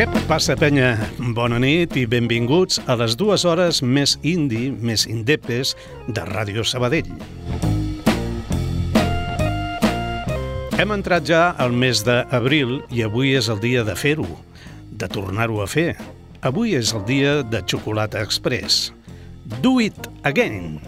Què passa, penya? Bona nit i benvinguts a les dues hores més indi, més indepes de Ràdio Sabadell. Hem entrat ja al mes d'abril i avui és el dia de fer-ho, de tornar-ho a fer. Avui és el dia de Xocolata Express. Do It Again.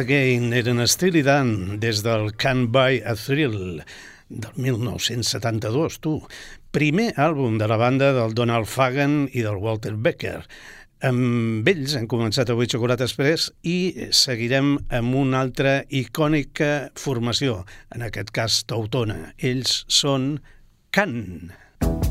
Again eren Steely Dan des del Can't Buy a Thrill del 1972, tu. Primer àlbum de la banda del Donald Fagan i del Walter Becker. Amb ells hem començat avui Xocolata Express i seguirem amb una altra icònica formació, en aquest cas tautona. Ells són Can. Can.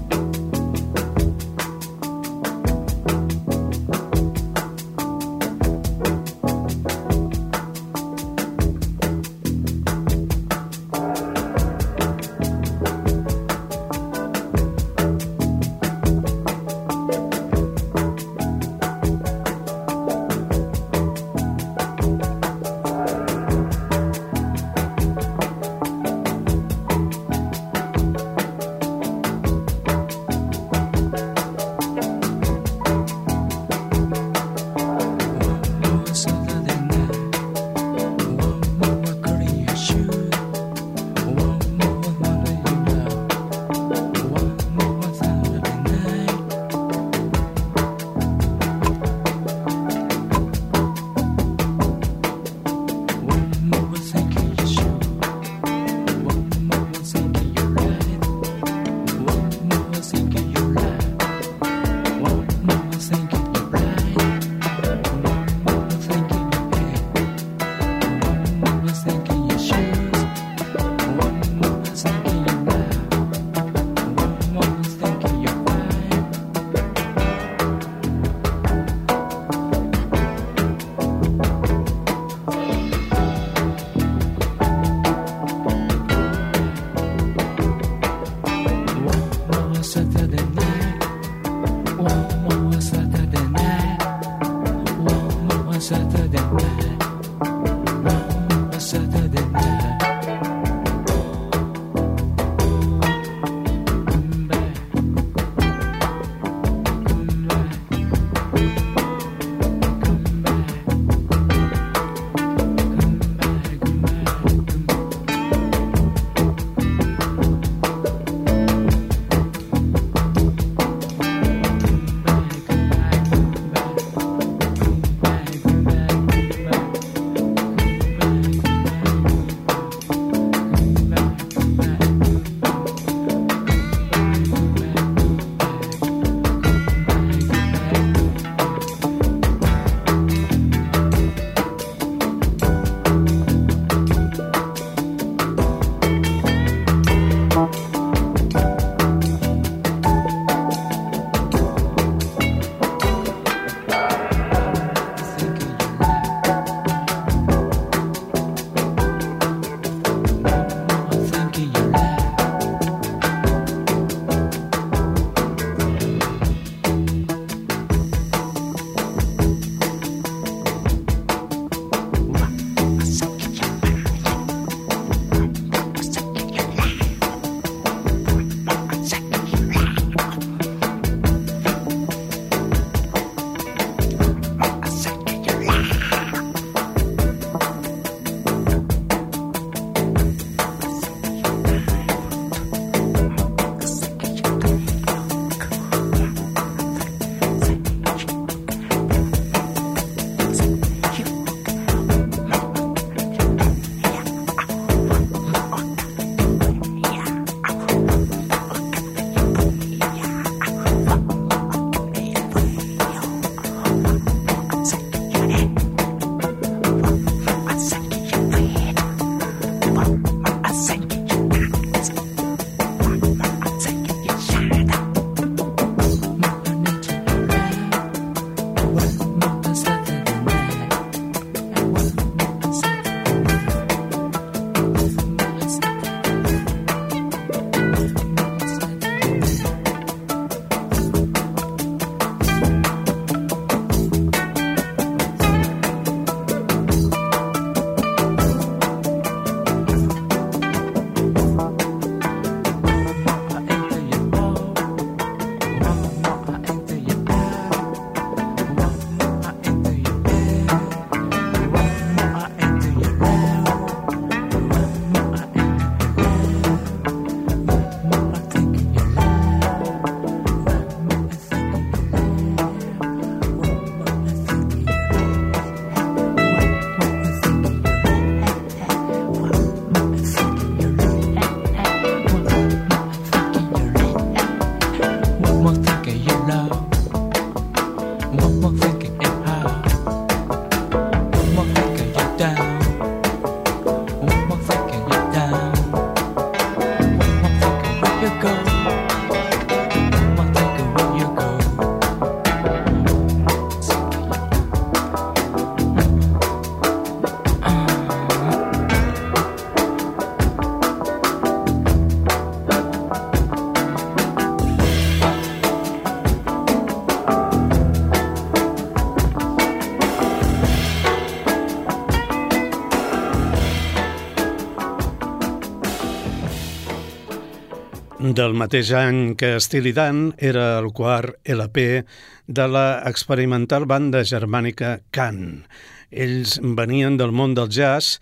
Del mateix any que Steely Dan era el quart LP de la experimental banda germànica Can. Ells venien del món del jazz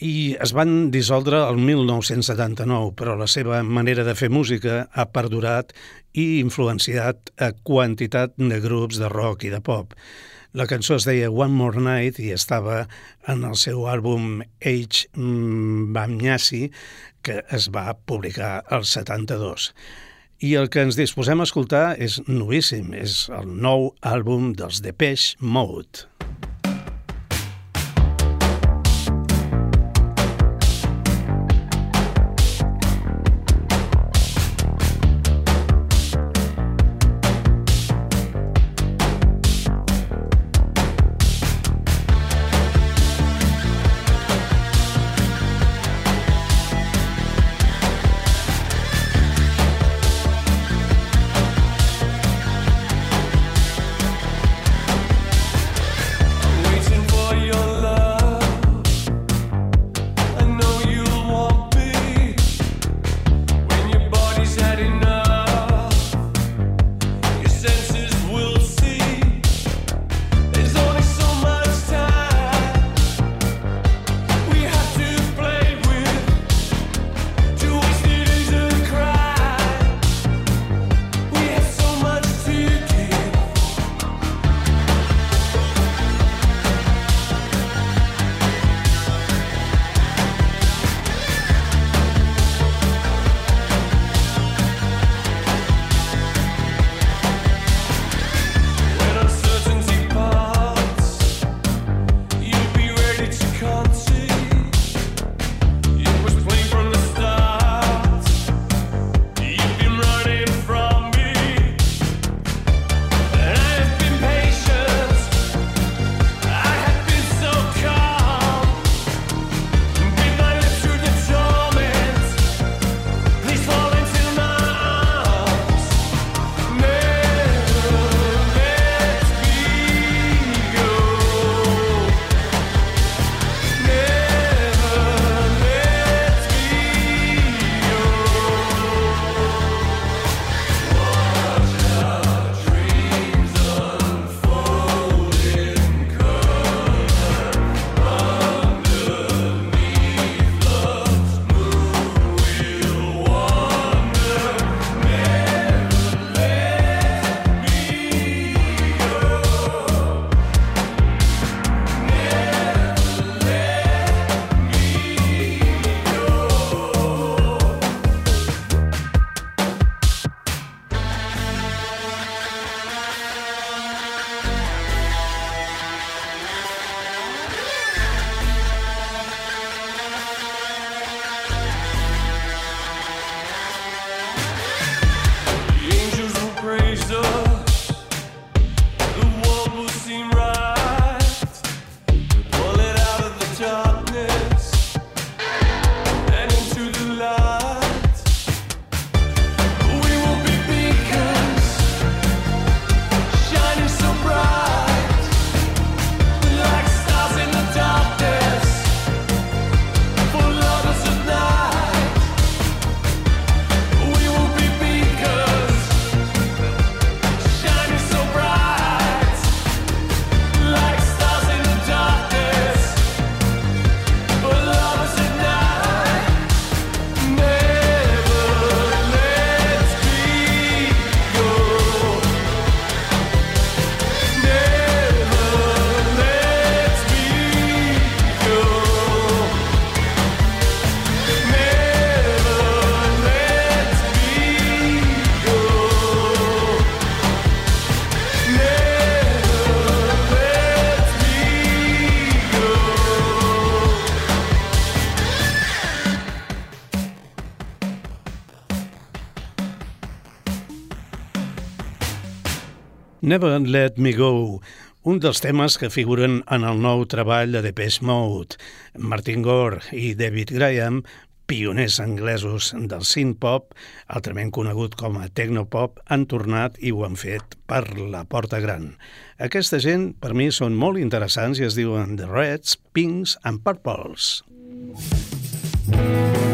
i es van dissoldre el 1979, però la seva manera de fer música ha perdurat i influenciat a quantitat de grups de rock i de pop. La cançó es deia One More Night i estava en el seu àlbum H. Bamnyasi, que es va publicar al 72. I el que ens disposem a escoltar és novíssim, és el nou àlbum dels Depeche Mode. Never Let Me Go, un dels temes que figuren en el nou treball de Depeche Mode. Martin Gore i David Graham, pioners anglesos del synth-pop, altrament conegut com a technopop, han tornat i ho han fet per la porta gran. Aquesta gent, per mi, són molt interessants i es diuen The Reds, Pinks and Purples. Música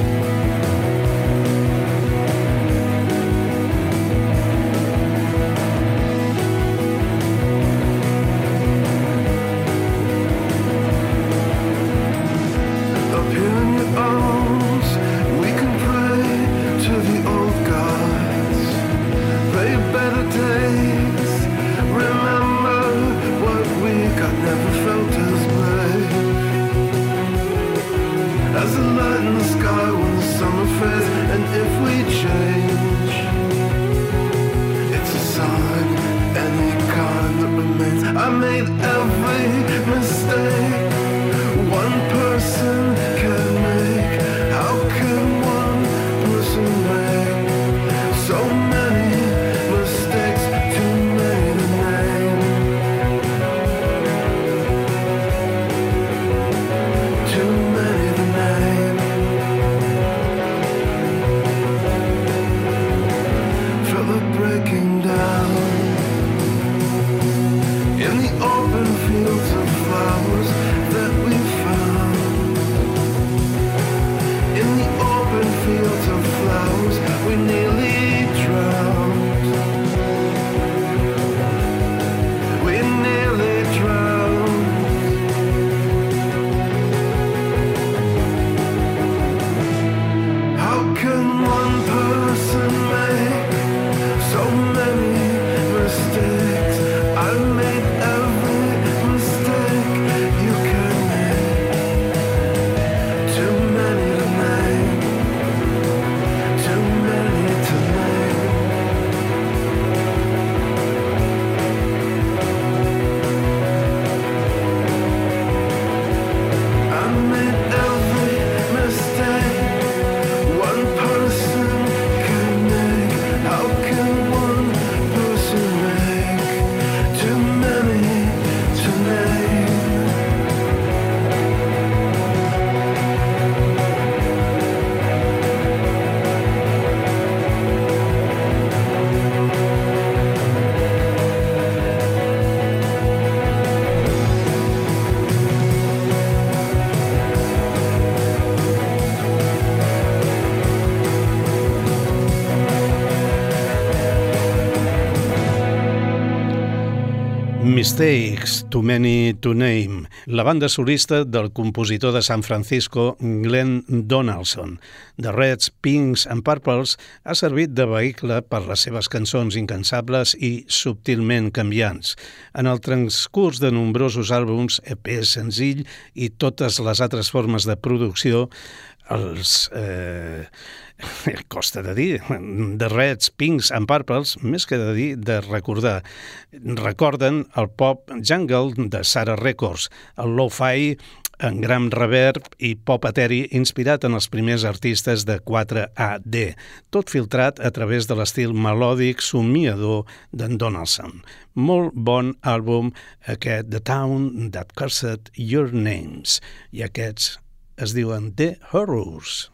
Mistakes, Too Many to Name, la banda solista del compositor de San Francisco, Glenn Donaldson. The Reds, Pinks and Purples ha servit de vehicle per les seves cançons incansables i subtilment canviants. En el transcurs de nombrosos àlbums, EP senzill i totes les altres formes de producció, els... Eh, costa de dir, de Reds, Pinks and Purples, més que de dir, de recordar. Recorden el pop jungle de Sarah Records, el lo-fi en gran reverb i pop eteri inspirat en els primers artistes de 4AD, tot filtrat a través de l'estil melòdic somiador d'en Donaldson. Molt bon àlbum aquest The Town That Cursed Your Names, i aquests es diuen The Horrors.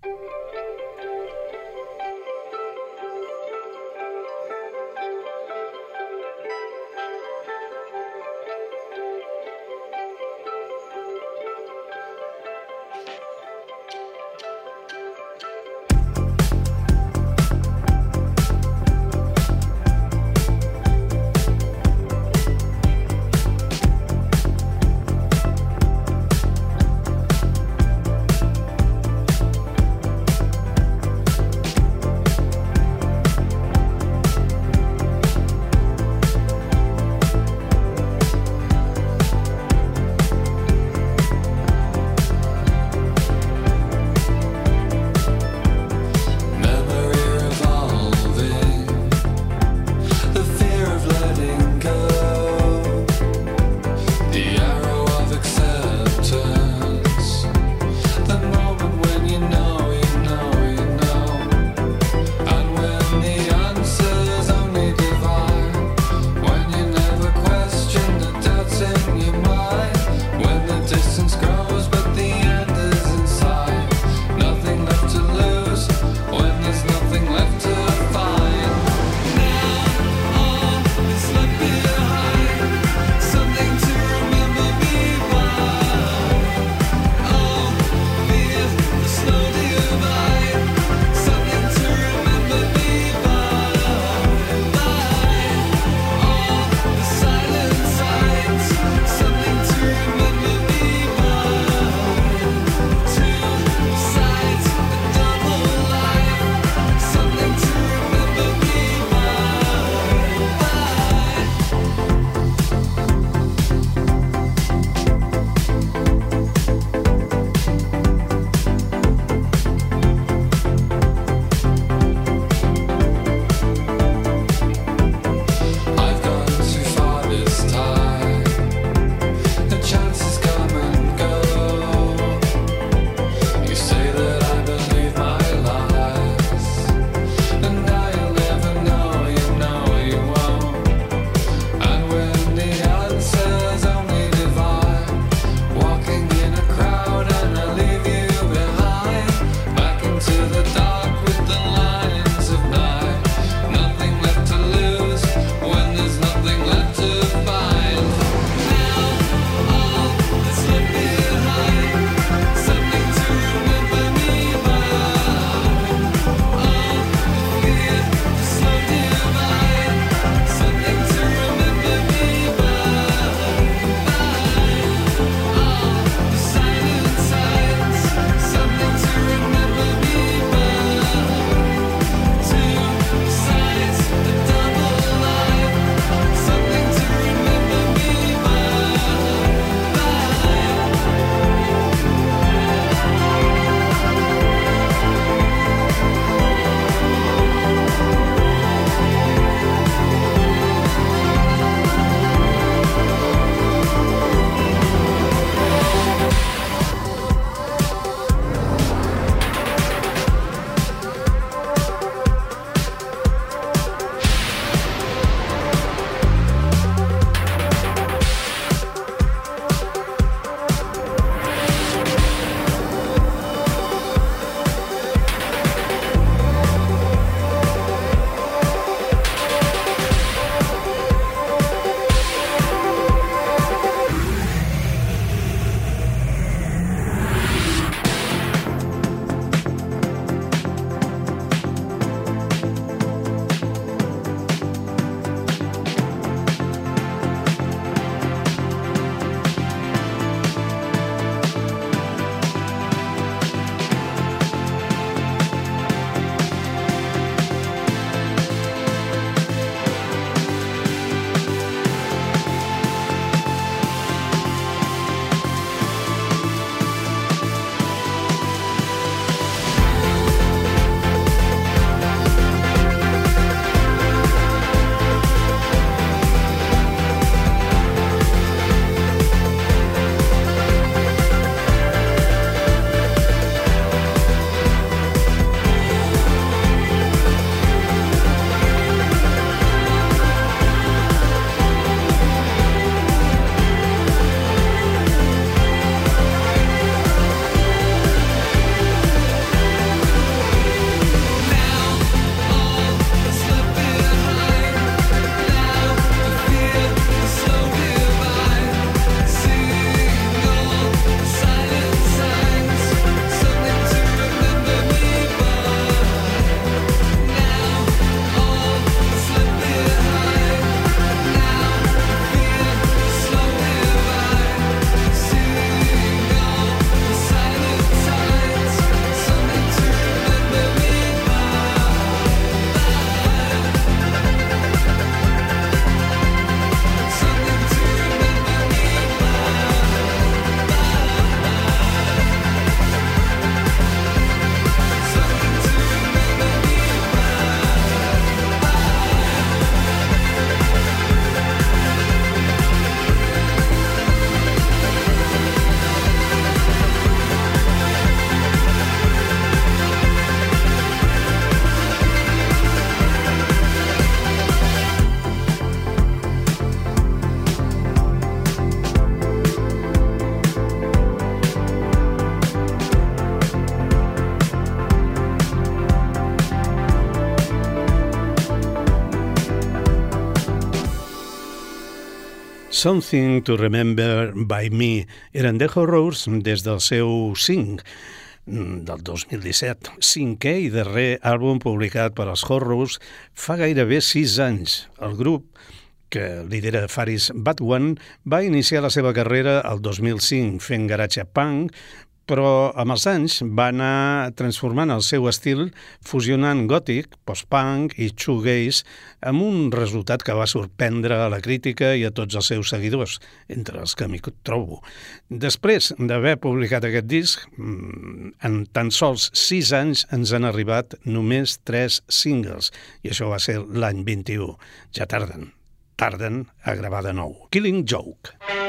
Something to Remember by Me eren The Horrors des del seu 5 mm, del 2017, cinquè i darrer àlbum publicat per als Horrors fa gairebé sis anys. El grup que lidera Faris Batwan, va iniciar la seva carrera el 2005 fent garatge punk, però amb els anys va anar transformant el seu estil fusionant gòtic, post-punk i shoegaze amb un resultat que va sorprendre a la crítica i a tots els seus seguidors, entre els que m'hi trobo. Després d'haver publicat aquest disc, mm, en tan sols sis anys ens han arribat només tres singles, i això va ser l'any 21. Ja tarden, tarden a gravar de nou. Killing Joke.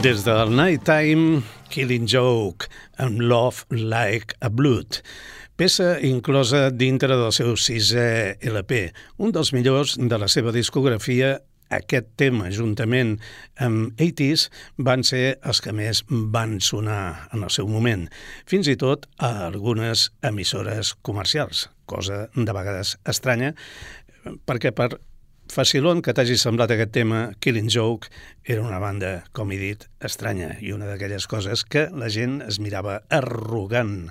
Des del Nighttime, Killing Joke, amb Love Like a Blood, peça inclosa dintre del seu sisè LP, un dels millors de la seva discografia. Aquest tema, juntament amb 80s, van ser els que més van sonar en el seu moment, fins i tot a algunes emissores comercials, cosa de vegades estranya, perquè per facilon que t'hagi semblat aquest tema, Killing Joke, era una banda, com he dit, estranya i una d'aquelles coses que la gent es mirava arrogant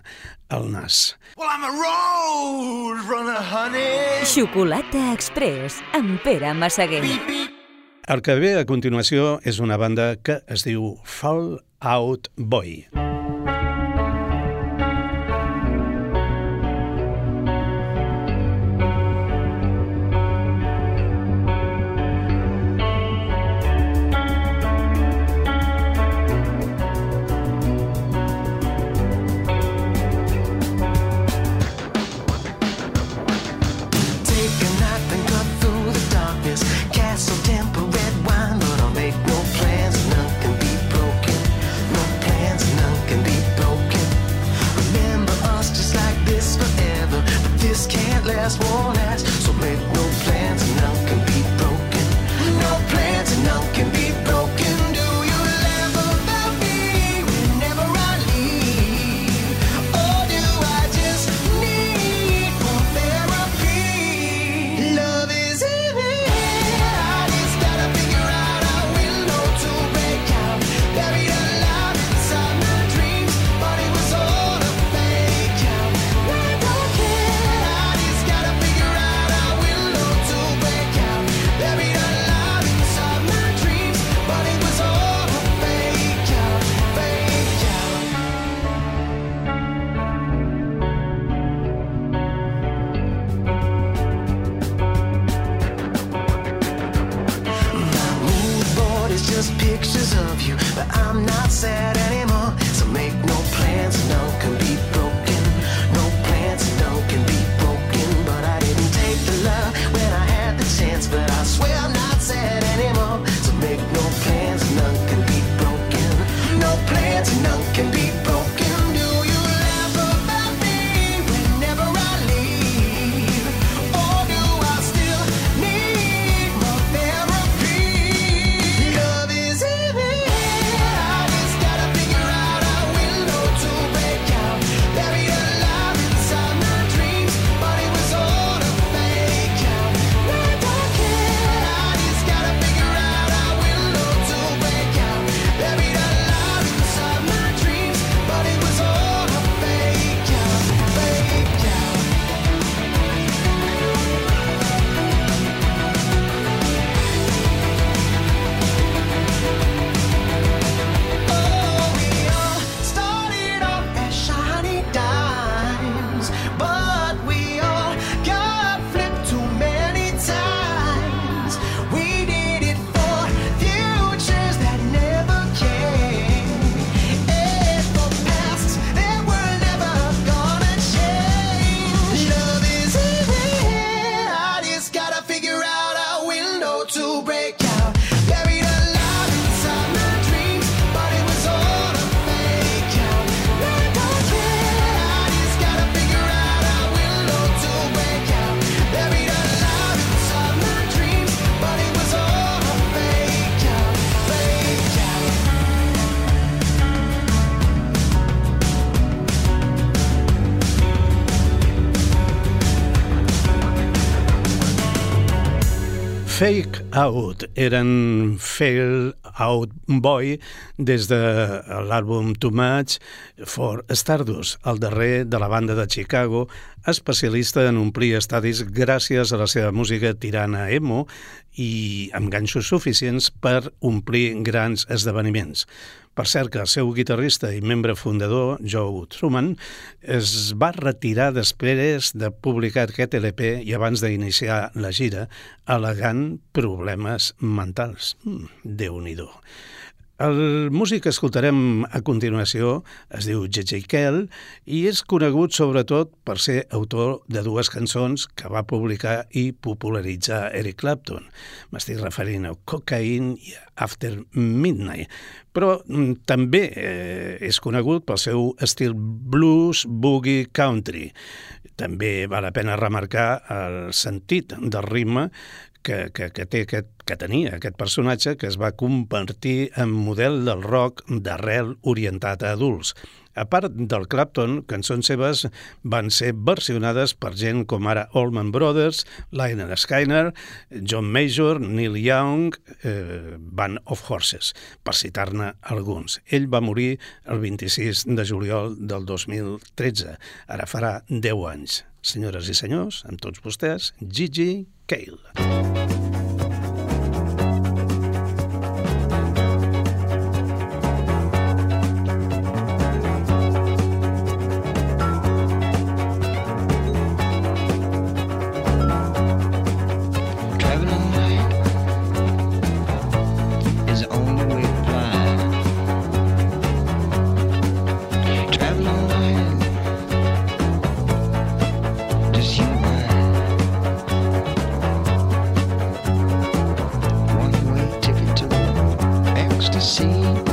al nas. Well, I'm a road runner, honey. Xocolata Express amb Pere Massaguer. El que ve a continuació és una banda que es diu Fall Out Boy. Fake Out eren Fail Out Boy des de l'àlbum Too Much for Stardust, el darrer de la banda de Chicago, especialista en omplir estadis gràcies a la seva música tirant a emo i amb ganxos suficients per omplir grans esdeveniments. Per cert que el seu guitarrista i membre fundador, Joe Truman, es va retirar després de publicar aquest LP i abans d'iniciar la gira, alegant problemes mentals. Mm, Déu-n'hi-do. El músic que escoltarem a continuació es diu J.J. Kell i és conegut sobretot per ser autor de dues cançons que va publicar i popularitzar Eric Clapton. M'estic referint a Cocaine i After Midnight, però mm, també eh, és conegut pel seu estil blues, boogie, country. També val la pena remarcar el sentit del ritme que, que, que, té aquest, que tenia aquest personatge que es va convertir en model del rock d'arrel orientat a adults. A part del Clapton, cançons seves van ser versionades per gent com ara Allman Brothers, Lionel Skyner, John Major, Neil Young, eh, Band of Horses, per citar-ne alguns. Ell va morir el 26 de juliol del 2013. Ara farà 10 anys. Senyores i senyors, amb tots vostès, Gigi Cale. 心。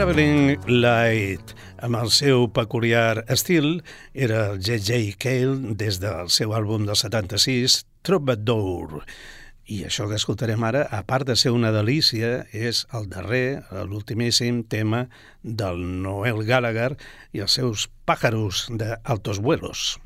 Traveling Light, amb el seu peculiar estil, era el J.J. Cale des del seu àlbum del 76, Troubadour. I això que escoltarem ara, a part de ser una delícia, és el darrer, l'ultimíssim tema del Noel Gallagher i els seus pàjaros d'altos vuelos.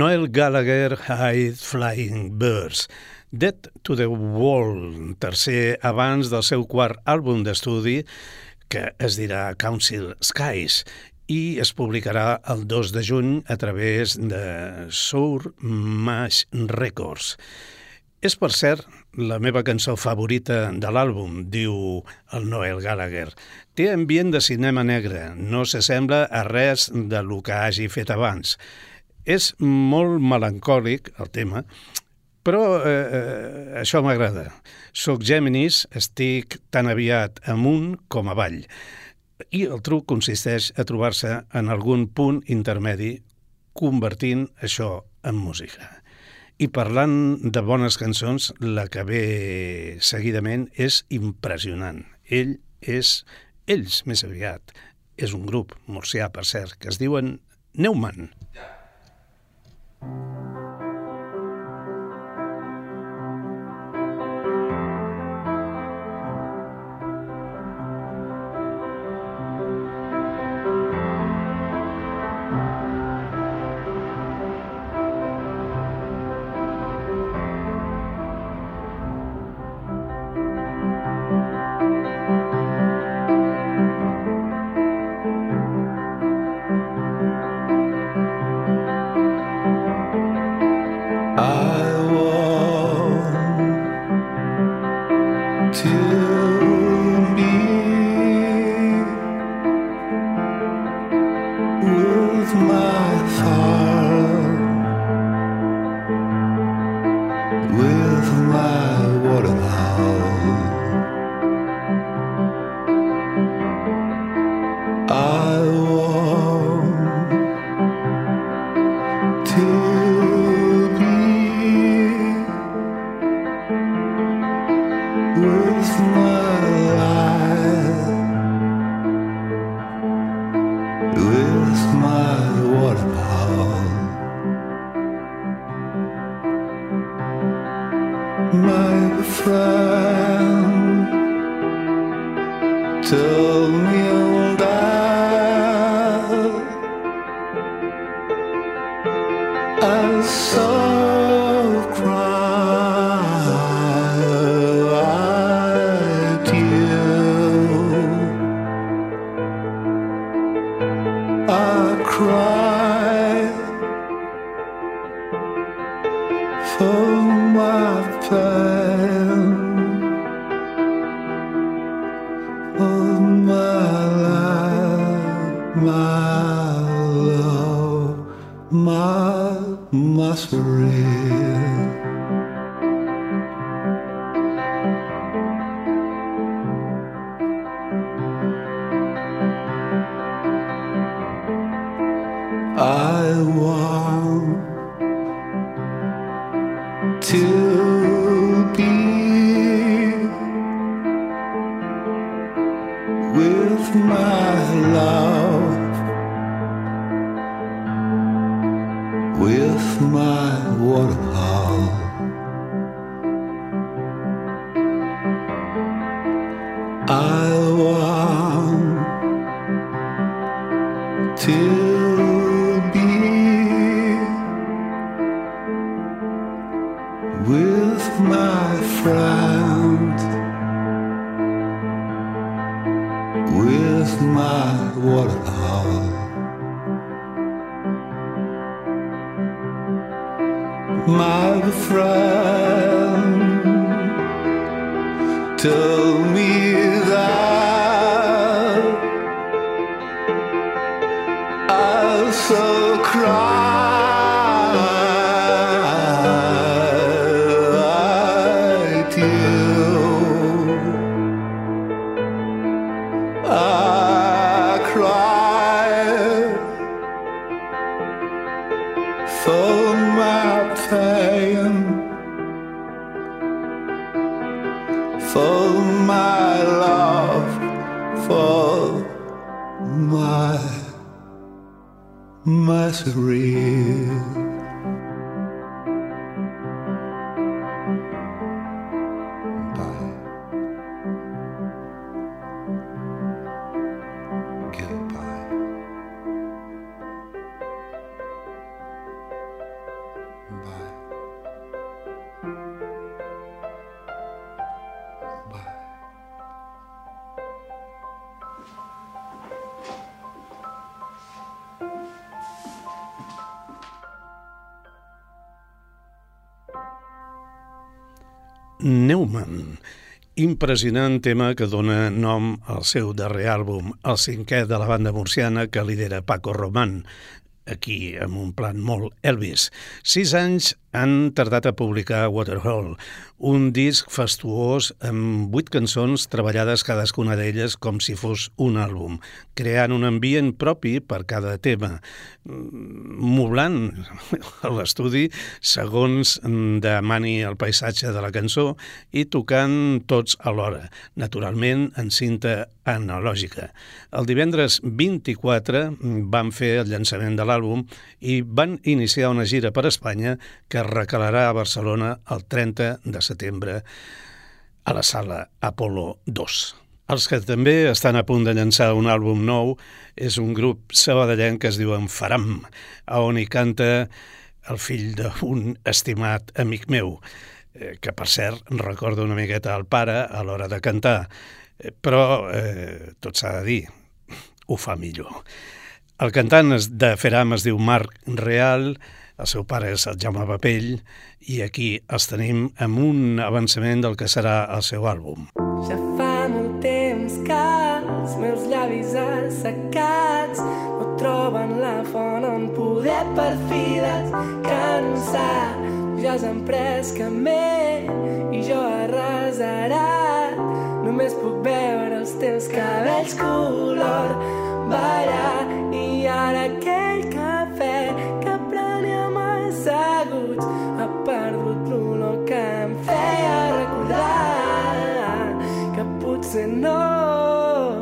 Noel Gallagher High Flying Birds, Dead to the Wall, tercer abans del seu quart àlbum d'estudi, que es dirà Council Skies, i es publicarà el 2 de juny a través de Sour Mash Records. És, per cert, la meva cançó favorita de l'àlbum, diu el Noel Gallagher. Té ambient de cinema negre, no s'assembla a res de lo que hagi fet abans. És molt melancòlic, el tema, però eh, eh, això m'agrada. Soc Géminis, estic tan aviat amunt com avall. I el truc consisteix a trobar-se en algun punt intermedi convertint això en música. I parlant de bones cançons, la que ve seguidament és impressionant. Ell és, ells més aviat, és un grup murcià, per cert, que es diuen Neumann. Yeah. Neumann. I cry for my pain of my life, my love, my misery. for my love, for my misery. Impressionant tema que dona nom al seu darrer àlbum, el cinquè de la banda murciana que lidera Paco Román, aquí amb un plan molt Elvis. Sis anys han tardat a publicar Waterhole, un disc fastuós amb vuit cançons treballades cadascuna d'elles com si fos un àlbum, creant un ambient propi per cada tema, moblant l'estudi segons demani el paisatge de la cançó i tocant tots alhora, naturalment en cinta analògica. El divendres 24 van fer el llançament de l'àlbum i van iniciar una gira per Espanya que recalarà a Barcelona el 30 de setembre a la sala Apolo 2. Els que també estan a punt de llançar un àlbum nou és un grup sabadellenc que es diu Faram, on hi canta el fill d'un estimat amic meu, eh, que per cert recorda una miqueta al pare a l'hora de cantar, eh, però eh, tot s'ha de dir, ho fa millor. El cantant de Feram es diu Marc Real, el seu pare és el Jaume Papell i aquí els tenim amb un avançament del que serà el seu àlbum. Ja fa molt temps que els meus llavis assecats no troben la font on poder per fi descansar. Ja s'han pres camé i jo arrasarat només puc veure els teus cabells color ballar i ara aquell que potser no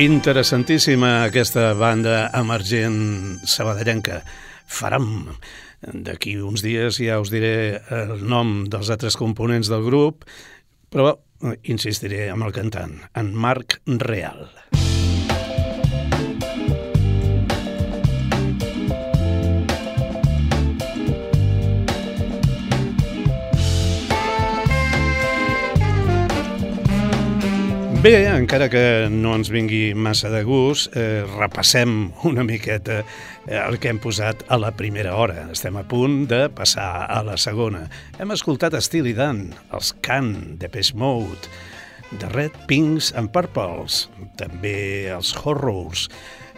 Interessantíssima aquesta banda emergent sabadellenca, Faram. D'aquí uns dies ja us diré el nom dels altres components del grup, però insistiré amb el cantant, en Marc Real. Bé, encara que no ens vingui massa de gust, eh, repassem una miqueta eh, el que hem posat a la primera hora. Estem a punt de passar a la segona. Hem escoltat Steely Dan, els Can, de Page Mode, The Red Pinks and Purples, també els Horrors.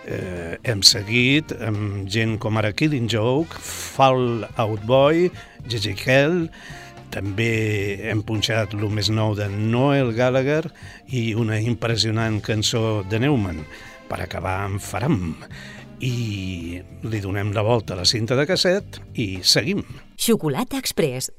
Eh, hem seguit amb gent com ara Killing Joke, Fall Out Boy, Gigi Hell, també hem punxat el més nou de Noel Gallagher i una impressionant cançó de Neumann per acabar amb Faram. I li donem la volta a la cinta de casset i seguim. Xocolata Express